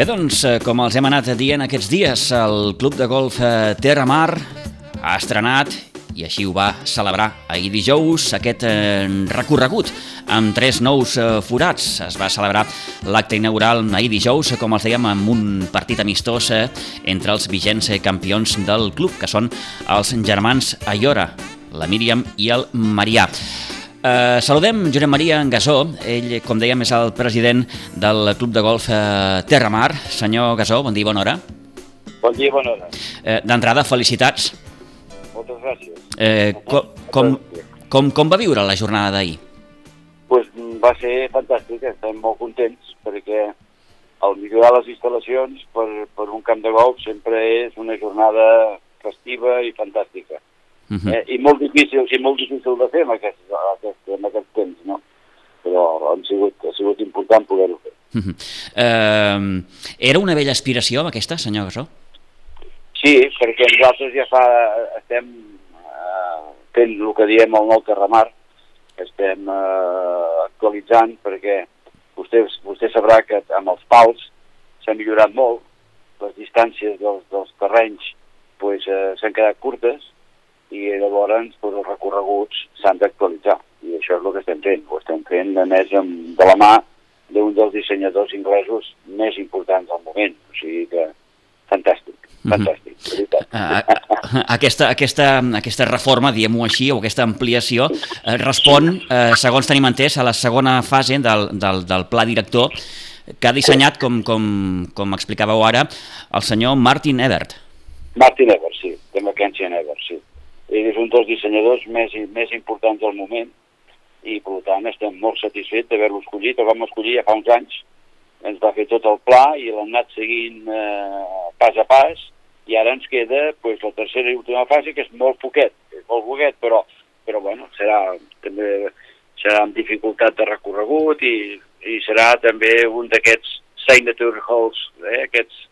Bé, doncs, eh, com els hem anat dient aquests dies, el Club de Golf eh, Terra Mar ha estrenat i així ho va celebrar ahir dijous aquest eh, recorregut amb tres nous forats. Es va celebrar l'acte inaugural ahir dijous, com els dèiem, amb un partit amistós entre els vigents campions del club, que són els germans Ayora, la Míriam i el Marià. Eh, saludem Josep Maria Gasó, ell, com dèiem, és el president del Club de Golf eh, Terramar. Senyor Gasó, bon dia, bona hora. Bon dia, bona hora. Eh, D'entrada, felicitats. Moltes gràcies. Eh, com, com, com, com va viure la jornada d'ahir? Pues, va ser fantàstic, estem molt contents perquè el millorar les instal·lacions per, per un camp de golf sempre és una jornada festiva i fantàstica. Uh -huh. eh, I molt difícil i molt difícil de fer en aquest, aquest, en aquest temps, no? Però han sigut, ha sigut important poder-ho fer. Uh -huh. eh, era una vella aspiració aquesta, senyor Gasó? Sí, perquè nosaltres ja fa, estem eh, fent el que diem el nou Terramar, estem eh, actualitzant perquè vostè, vostè sabrà que amb els pals s'ha millorat molt, les distàncies dels, dels terrenys pues, eh, s'han quedat curtes i llavors pues, els recorreguts s'han d'actualitzar i això és el que estem fent, ho estem fent a més amb, de la mà d'un dels dissenyadors inglesos més importants del moment, o sigui que fantàstic, fantàstic, de veritat. Uh, aquesta, aquesta, aquesta reforma, diguem-ho així, o aquesta ampliació, eh, respon, eh, segons tenim entès, a la segona fase del, del, del pla director que ha dissenyat, com, com, com explicàveu ara, el senyor Martin Ebert. Martin Ebert, sí, de Mackenzie Ebert, sí. És un dels dissenyadors més, més importants del moment. I, per tant, estem molt satisfets d'haver-lo escollit. El vam escollir ja fa uns anys, ens va fer tot el pla i l'hem anat seguint eh, pas a pas. I ara ens queda pues, la tercera i última fase que és molt poquet, és molt poquet però, però bueno, serà també serà amb dificultat de recorregut i, i serà també un d'aquests signature holes, eh, aquests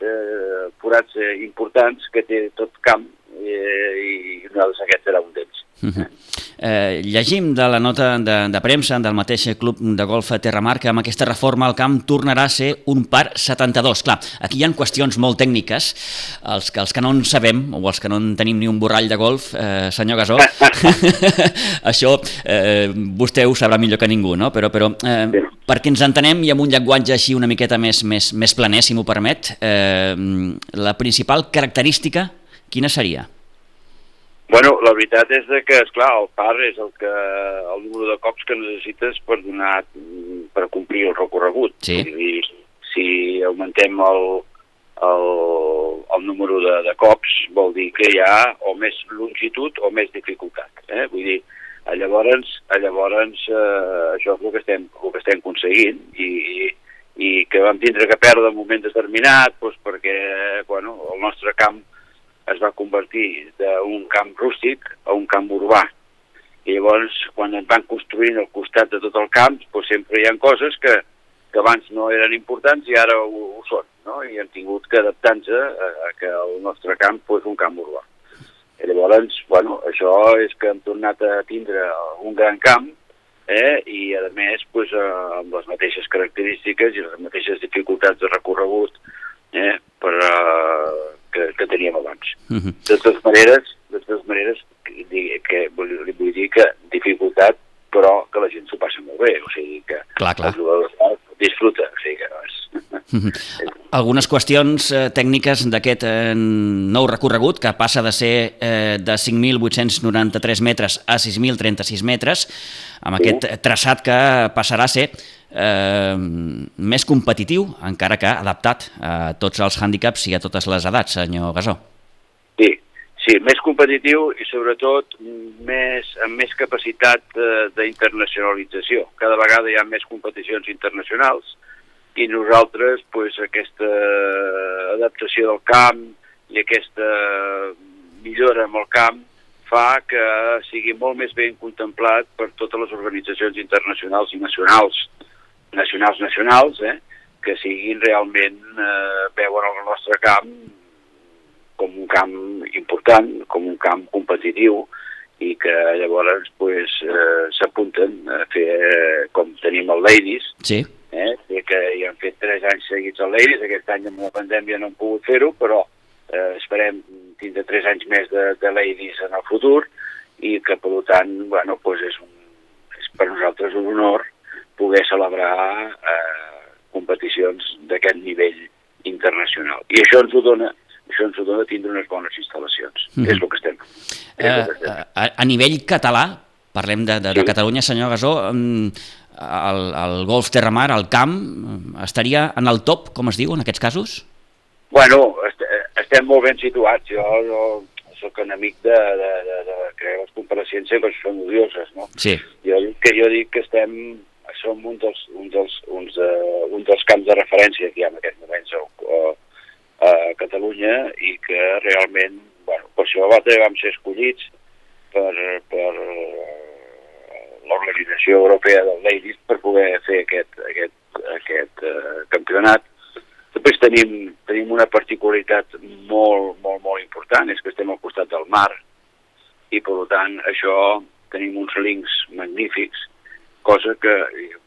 eh, forats eh, importants que té tot camp eh, i nosaltres aquest serà un d'ells. Uh -huh. eh, llegim de la nota de, de premsa del mateix club de golf Terramar que amb aquesta reforma el camp tornarà a ser un par 72. Clar, aquí hi ha qüestions molt tècniques, els que, els que no en sabem, o els que no en tenim ni un borrall de golf, eh, senyor Gasó, això eh, vostè ho sabrà millor que ningú, no? Però, però eh, perquè ens entenem i amb un llenguatge així una miqueta més, més, més planer, si m'ho permet, eh, la principal característica, quina seria? Bueno, la veritat és de que, és clar, el par és el, que, el número de cops que necessites per donar per complir el recorregut. Sí. Dir, si augmentem el, el, el número de, de cops, vol dir que hi ha o més longitud o més dificultat. Eh? Vull dir, llavors, llavors eh, això és el que estem, el que estem aconseguint i, i, i que vam tindre que perdre un moment determinat doncs perquè bueno, el nostre camp es va convertir d'un camp rústic a un camp urbà. I llavors, quan ens van construint al costat de tot el camp, doncs sempre hi ha coses que, que abans no eren importants i ara ho, ho són, no? I hem tingut que adaptar-nos a, a que el nostre camp fos un camp urbà. I llavors, bueno, això és que hem tornat a tindre un gran camp eh? i, a més, pues, eh, amb les mateixes característiques i les mateixes dificultats de recorregut eh? per, eh, que, que teníem abans. Uh -huh. De totes maneres, de totes maneres que, que vull, li vull dir que dificultat, però que la gent s'ho passa molt bé, o sigui que Clar, clar. el jugador disfruta, o sigui que no és... Uh -huh. Algunes qüestions eh, tècniques d'aquest eh, nou recorregut, que passa de ser eh, de 5.893 metres a 6.036 metres, amb aquest traçat que passarà a ser eh, més competitiu, encara que adaptat a tots els hàndicaps i a totes les edats, senyor Gasó. Sí, sí, més competitiu i sobretot més, amb més capacitat eh, d'internacionalització. Cada vegada hi ha més competicions internacionals i nosaltres pues, aquesta adaptació del camp i aquesta millora amb el camp fa que sigui molt més ben contemplat per totes les organitzacions internacionals i nacionals, nacionals, nacionals, eh, que siguin realment, eh, veuen el nostre camp com un camp important, com un camp competitiu, i que llavors pues, eh, s'apunten a fer, eh, com tenim el Ladies, Sí. eh? Que hi han fet tres anys seguits al Ladies, aquest any amb la pandèmia no hem pogut fer-ho, però eh, esperem tindre tres anys més de, de Ladies en el futur i que, per tant, bueno, pues és, un, és per nosaltres un honor poder celebrar eh, competicions d'aquest nivell internacional. I això ens ho dona això ens ho dona tindre unes bones instal·lacions. Mm -hmm. És el que estem. Eh, que estem. A, a nivell català, parlem de, de, sí. de Catalunya, senyor Gasó, el, el golf terramar, el camp, estaria en el top, com es diu en aquests casos? Bueno, est estem molt ben situats. Jo no, sóc enemic de, de, de, de crear les comparacions sempre són odioses, no? Sí. Jo, que jo dic que estem som un dels, un dels, uns, uh, un dels camps de referència que hi ha en aquests moments a, a Catalunya i que realment, bueno, per això vam ser escollits per, per l'Organització Europea del Ladies per poder fer aquest, aquest, aquest uh, campionat. Després tenim, tenim una particularitat molt, molt, molt important, és que estem al costat del mar i, per tant, això tenim uns links magnífics cosa que,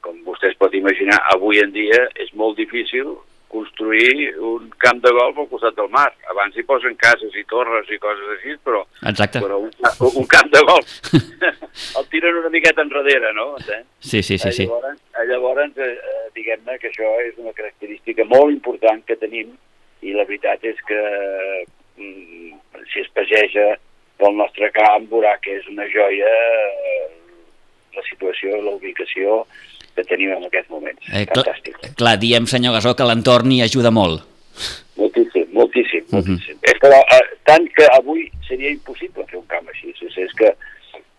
com vostè es pot imaginar, avui en dia és molt difícil construir un camp de golf al costat del mar. Abans hi posen cases i torres i coses així, però, Exacte. però un, un camp de golf el tiren una miqueta enrere, no? Eh? Sí, sí, sí. sí. Llavors, llavors eh, diguem-ne que això és una característica molt important que tenim i la veritat és que mm, si es pageja pel nostre camp veurà que és una joia eh, la situació, la ubicació que tenim en aquest moment. Eh, Fantàstic. Clar, clar, diem, senyor Gasó, que l'entorn hi ajuda molt. Moltíssim, moltíssim, uh mhm. -huh. moltíssim. És que, eh, tant que avui seria impossible fer un camp així. És, és que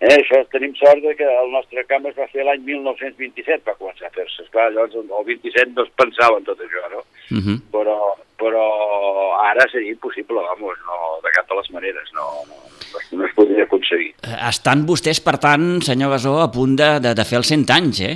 eh, això tenim sort de que el nostre camp es va fer l'any 1927, va començar a fer-se. Esclar, llavors el 27 no es pensava en tot això, no? Uh mhm. -huh. Però, però ara seria impossible, vamos, no, de cap de les maneres, no, no, no es podria aconseguir. Estan vostès, per tant, senyor Gasó, a punt de, de, de fer els 100 anys, eh?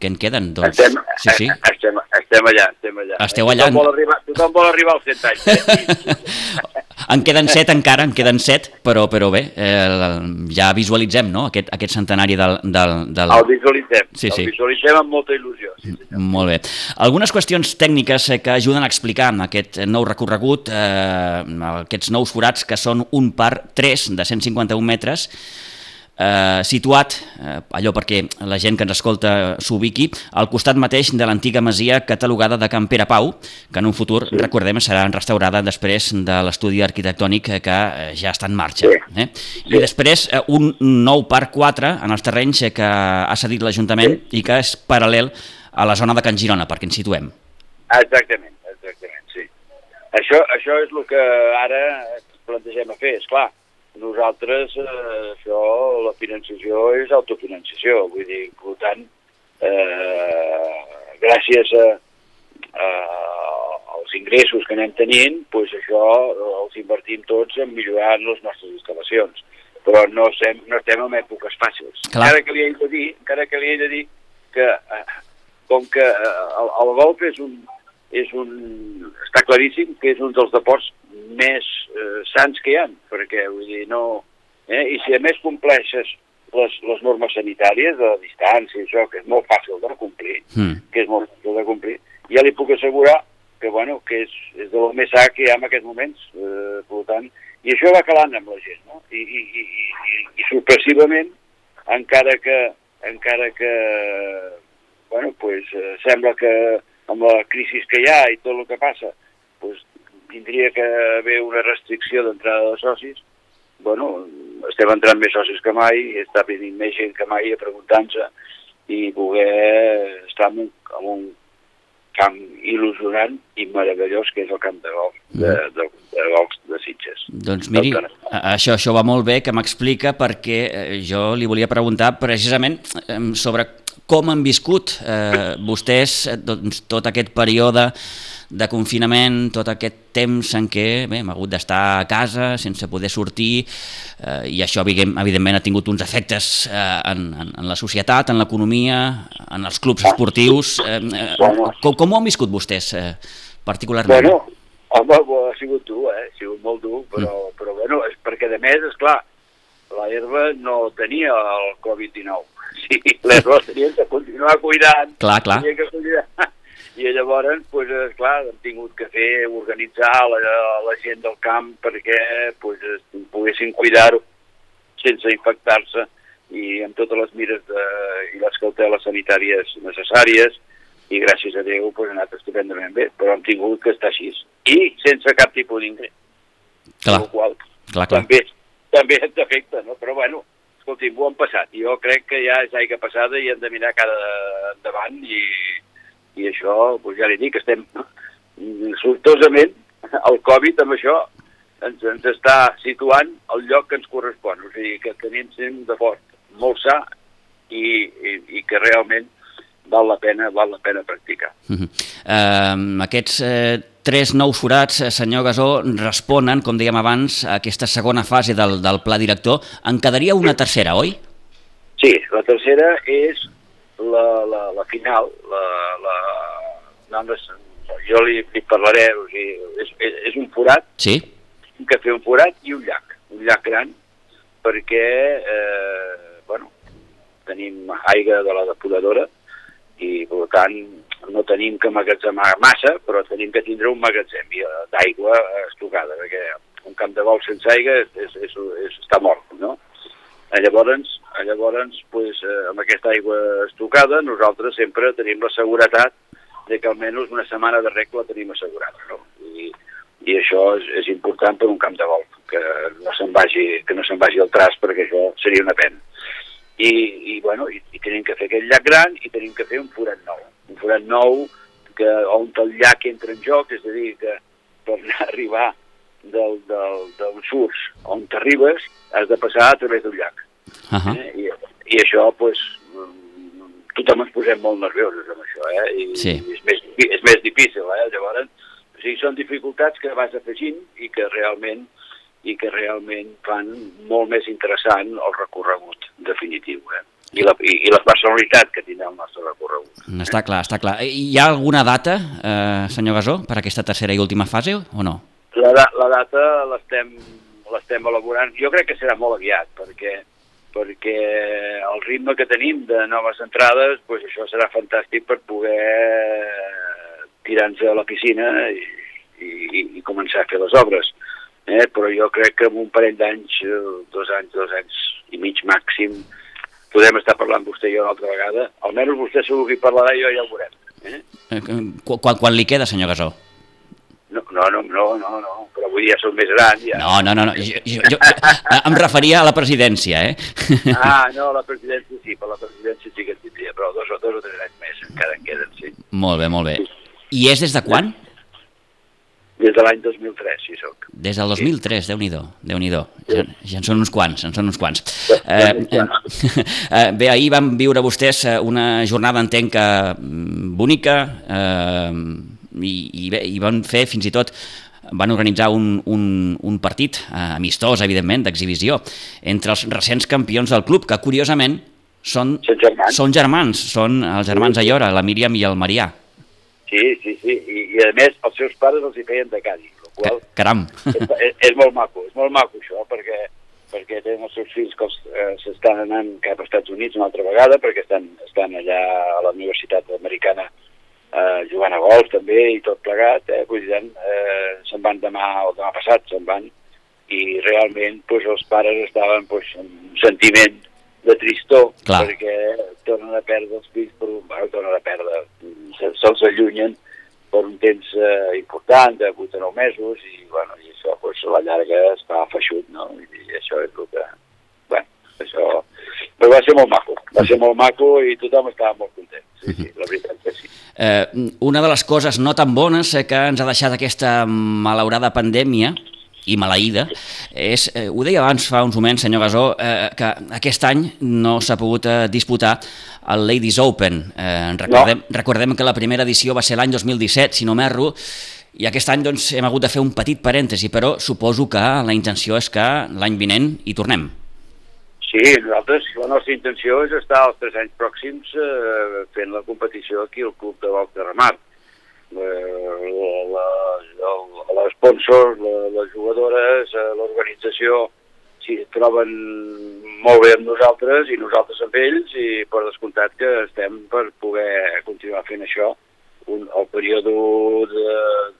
Que en queden, doncs. Estem, sí, sí. Estem, estem allà, estem allà. Esteu allà. Tothom vol arribar, tothom vol arribar als 100 anys. Eh? en queden 7 encara, en queden 7, però, però bé, eh, ja visualitzem no? aquest, aquest centenari del... del, del... El visualitzem, sí, sí. el visualitzem amb molta il·lusió. Sí, sí. Molt bé. Algunes qüestions tècniques eh, que ajuden a explicar aquest nou recorregut, eh, aquests nous forats que són un par 3 de 151 metres, eh, situat, eh, allò perquè la gent que ens escolta s'ubiqui, al costat mateix de l'antiga masia catalogada de Can Pere Pau, que en un futur, sí. recordem, serà restaurada després de l'estudi arquitectònic que eh, ja està en marxa. Sí. Eh? I després eh, un nou parc 4 en els terrenys que ha cedit l'Ajuntament sí. i que és paral·lel a la zona de Can Girona, perquè ens situem. Exactament, exactament, sí. Això, això és el que ara plantegem a fer, és clar nosaltres, eh, això, la financiació és autofinanciació, vull dir, per tant, eh, gràcies a, a, als ingressos que anem tenint, doncs això els invertim tots en millorar les nostres instal·lacions. Però no estem, no estem en èpoques fàcils. Clar. Encara que li he de dir, encara que li he de dir que eh, com que eh, el, el golf és un, és un, està claríssim que és un dels deports més eh, sants que hi ha, perquè vull dir, no... Eh, I si a més compleixes les, les normes sanitàries de la distància, això, que és molt fàcil de complir, mm. que és molt fàcil de complir, ja li puc assegurar que, bueno, que és, és de lo més sa que hi ha en aquests moments, eh, per tant, i això va calant amb la gent, no? I, i, i, i, i sorpressivament, encara que, encara que bueno, pues, eh, sembla que amb la crisi que hi ha i tot el que passa, tindria que haver una restricció d'entrada de socis, bueno, estem entrant més socis que mai, està venint més gent que mai a preguntar-se i poder estar en un, en un camp il·lusionant i meravellós que és el camp de golf de, de, de, golf de Sitges. Doncs miri, això, això va molt bé que m'explica perquè eh, jo li volia preguntar precisament sobre com han viscut eh, vostès eh, doncs, tot aquest període de confinament, tot aquest temps en què bé, hem hagut d'estar a casa sense poder sortir eh, i això evidentment ha tingut uns efectes eh, en, en, en la societat, en l'economia, en els clubs esportius. Eh, eh, com, com ho han viscut vostès eh, particularment? Bueno, home, ha sigut dur, eh? ha sigut molt dur, però, mm. però bueno, és perquè de més, és clar, la herba no tenia el Covid-19, sigui, l'herba tenien que continuar cuidant. Clar, clar. Que cuidar. I llavors, pues, clar, hem tingut que fer, organitzar la, la gent del camp perquè pues, poguessin cuidar-ho sense infectar-se i amb totes les mires de, i les cauteles sanitàries necessàries i gràcies a Déu pues, ha anat estupendament bé, però hem tingut que estar així i sense cap tipus d'ingrés. Clar, qual, clar, clar. també, també ens afecta, no? però bueno, escolti, ho han passat. Jo crec que ja és aigua passada i hem de mirar cada endavant i, i això, doncs ja li dic, estem sortosament, el Covid amb això ens, ens està situant al lloc que ens correspon, o sigui que tenim de fort, molt sa i, i, i que realment val la pena, val la pena practicar. Uh -huh. uh, aquests eh, tres nous forats, eh, senyor Gasó, responen, com dèiem abans, a aquesta segona fase del, del pla director. En quedaria una tercera, oi? Sí, la tercera és la, la, la final, la, la, no, jo li, li parlaré, o sigui, és, és, és un forat, sí. que fer un forat i un llac, un llac gran, perquè, eh, bueno, tenim aigua de la depuradora, i per tant no tenim que emmagatzemar massa, però tenim que tindre un magatzem d'aigua estocada, perquè un camp de vol sense aigua és, és, és, és, està mort, no? Llavors, llavors pues, eh, amb aquesta aigua estocada nosaltres sempre tenim la seguretat de que almenys una setmana de rec la tenim assegurada, no? I, i això és, és important per un camp de golf, que no se'n vagi, que no se'n vagi el tras perquè això seria una pena i, i, bueno, i, i tenim que fer aquest llac gran i tenim que fer un forat nou. Un forat nou que, on el llac entra en joc, és a dir, que per anar a arribar del, del, del surts on t'arribes has de passar a través del llac. Uh -huh. eh? I, I això, pues, tothom ens posem molt nerviosos amb això, eh? I, sí. i és, més, és més difícil, eh? Llavors, o sigui, són dificultats que vas afegint i que realment i que realment fan molt més interessant el recorregut definitiu. Eh? I, la, i, i la personalitat que tindrà el nostre recorregut. Està clar, està clar. Hi ha alguna data, eh, senyor Gasó, per aquesta tercera i última fase o no? La, la data l'estem elaborant. Jo crec que serà molt aviat, perquè perquè el ritme que tenim de noves entrades, pues això serà fantàstic per poder tirar-nos a la piscina i, i, i començar a fer les obres eh? però jo crec que en un parell d'anys, eh, dos anys, dos anys i mig màxim, podem estar parlant vostè i jo una altra vegada. Almenys vostè segur que hi parlarà i jo ja ho veurem. Eh? eh quan, quan li queda, senyor Gasó? No, no, no, no, no, no, però avui ja som més grans. Ja. No, no, no, no. Jo, jo, jo em referia a la presidència, eh? Ah, no, la presidència sí, per la presidència sí que en tindria, però dos o, dos o tres anys més encara en queden, sí. Molt bé, molt bé. I és des de quan? Sí. Des de l'any 2003, sí soc. Des del 2003, sí. déu-n'hi-do, déu nhi déu ja, ja en són uns quants, en són uns quants. Eh, eh, bé, ahir vam viure vostès eh, una jornada, entenc que mm, bonica, eh, i, i, bé, i van fer fins i tot van organitzar un, un, un partit eh, amistós, evidentment, d'exhibició, entre els recents campions del club, que curiosament són, són germans, són, germans, són els germans Ayora, la Míriam i el Marià. Sí, sí, sí, I, i a més els seus pares els hi feien de Cádiz, el qual Caram! És, és, és molt maco, és molt maco això, perquè perquè tenen els seus fills que eh, s'estan anant cap als Estats Units una altra vegada, perquè estan, estan allà a la Universitat Americana eh, jugant a golf també i tot plegat, eh, vull dir, eh, se'n van demà o demà passat, se'n van, i realment pues, els pares estaven pues, amb un sentiment de tristor, Clar. perquè tornen a perdre els fills, per, bueno, tornen a perdre, se'ls se allunyen per un temps eh, important, de 8 o 9 mesos, i, bueno, i això pues, a la llarga es fa feixut, no? I, i això és el que... Bueno, això... Però va ser molt maco, va ser molt maco i tothom estava molt content, sí, sí, la veritat que sí. Eh, una de les coses no tan bones que ens ha deixat aquesta malaurada pandèmia i maleïda, és, eh, ho deia abans fa uns moments, senyor Gasó, eh, que aquest any no s'ha pogut eh, disputar el Ladies Open. Eh, recordem, no. recordem que la primera edició va ser l'any 2017, si no m'erro, i aquest any doncs, hem hagut de fer un petit parèntesi, però suposo que la intenció és que l'any vinent hi tornem. Sí, nosaltres, la nostra intenció és estar els tres anys pròxims eh, fent la competició aquí al Club de Golf de Remar l'esponsor, les jugadores, eh, l'organització, si es troben molt bé amb nosaltres i nosaltres amb ells i per descomptat que estem per poder continuar fent això un, el període de,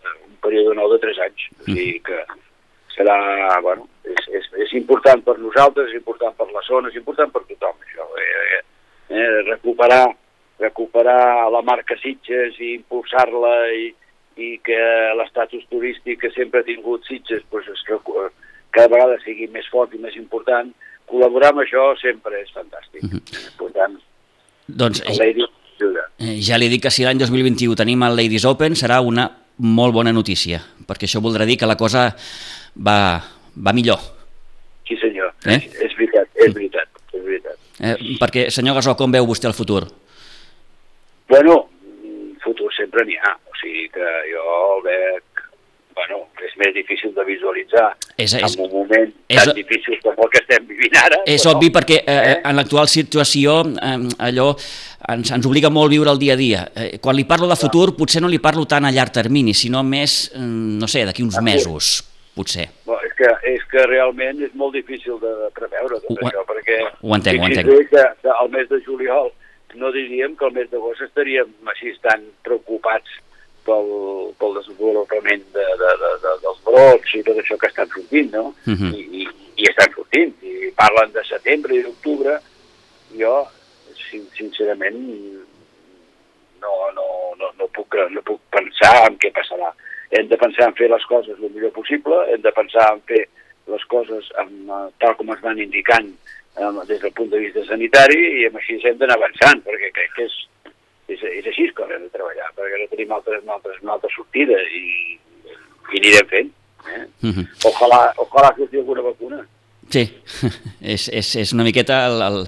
de, un període nou de 3 anys. O sigui que serà, bueno, és, és, és important per nosaltres, és important per la zona, és important per tothom, això. Eh, eh, recuperar, recuperar la marca Sitges i impulsar-la i, i que l'estatus turístic que sempre ha tingut Sitges pues, es, cada vegada sigui més fort i més important, col·laborar amb això sempre és fantàstic. Uh -huh. Per tant, doncs, Lady Eh, ja li dic que si l'any 2021 tenim el Ladies Open serà una molt bona notícia, perquè això voldrà dir que la cosa va, va millor. Sí senyor, eh? és veritat, és veritat. És veritat. Eh, perquè, senyor Gasó, com veu vostè el futur? Bueno, futur sempre n'hi ha, o sigui que jo el veig bueno, és més difícil de visualitzar és, és, en un moment és, tan difícil com el que estem vivint ara. És però, obvi perquè eh, eh? en l'actual situació eh, allò ens, ens obliga molt a viure el dia a dia. Eh, quan li parlo de futur potser no li parlo tant a llarg termini, sinó més, mm, no sé, d'aquí uns mesos, potser. Bueno, és, que, és que realment és molt difícil de preveure tot ho, això, perquè... Ho entenc, ho entenc. Que, que el mes de juliol no diríem que el mes d'agost estaríem així tan preocupats pel, pel desenvolupament de, de, de, de, dels brots i tot això que estan sortint, no? Uh mhm. -huh. I, i, I estan sortint. I parlen de setembre i d'octubre. Jo, sincerament, no, no, no, no, puc, no puc pensar en què passarà. Hem de pensar en fer les coses el millor possible, hem de pensar en fer les coses amb, tal com es van indicant des del punt de vista sanitari i amb així hem d'anar avançant, perquè crec que és, és, és així que haurem de treballar, perquè no tenim altres, altres, una altra sortida i, i anirem fent. Eh? Uh -huh. ojalà, ojalà surti alguna vacuna. Sí, és, és, és una miqueta el, el,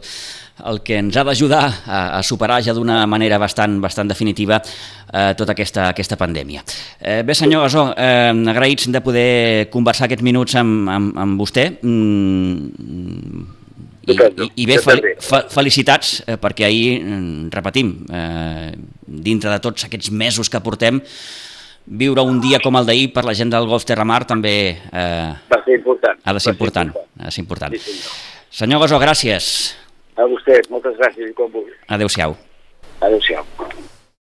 el que ens ha d'ajudar a, a superar ja d'una manera bastant, bastant definitiva eh, tota aquesta, aquesta pandèmia. Eh, bé, senyor Gasó, eh, agraïts de poder conversar aquests minuts amb, amb, amb vostè. Mm, i, i, i bé, fel, fe, felicitats, eh, perquè ahir, mm, repetim, eh, dintre de tots aquests mesos que portem, viure un dia com el d'ahir per la gent del Golf Terramar també eh, Va ser important. ha de ser important. important. Ha de ser important. Sí, senyor. senyor Gasó, gràcies. A vostè, moltes gràcies i com vulgui. Adéu-siau. Adéu-siau.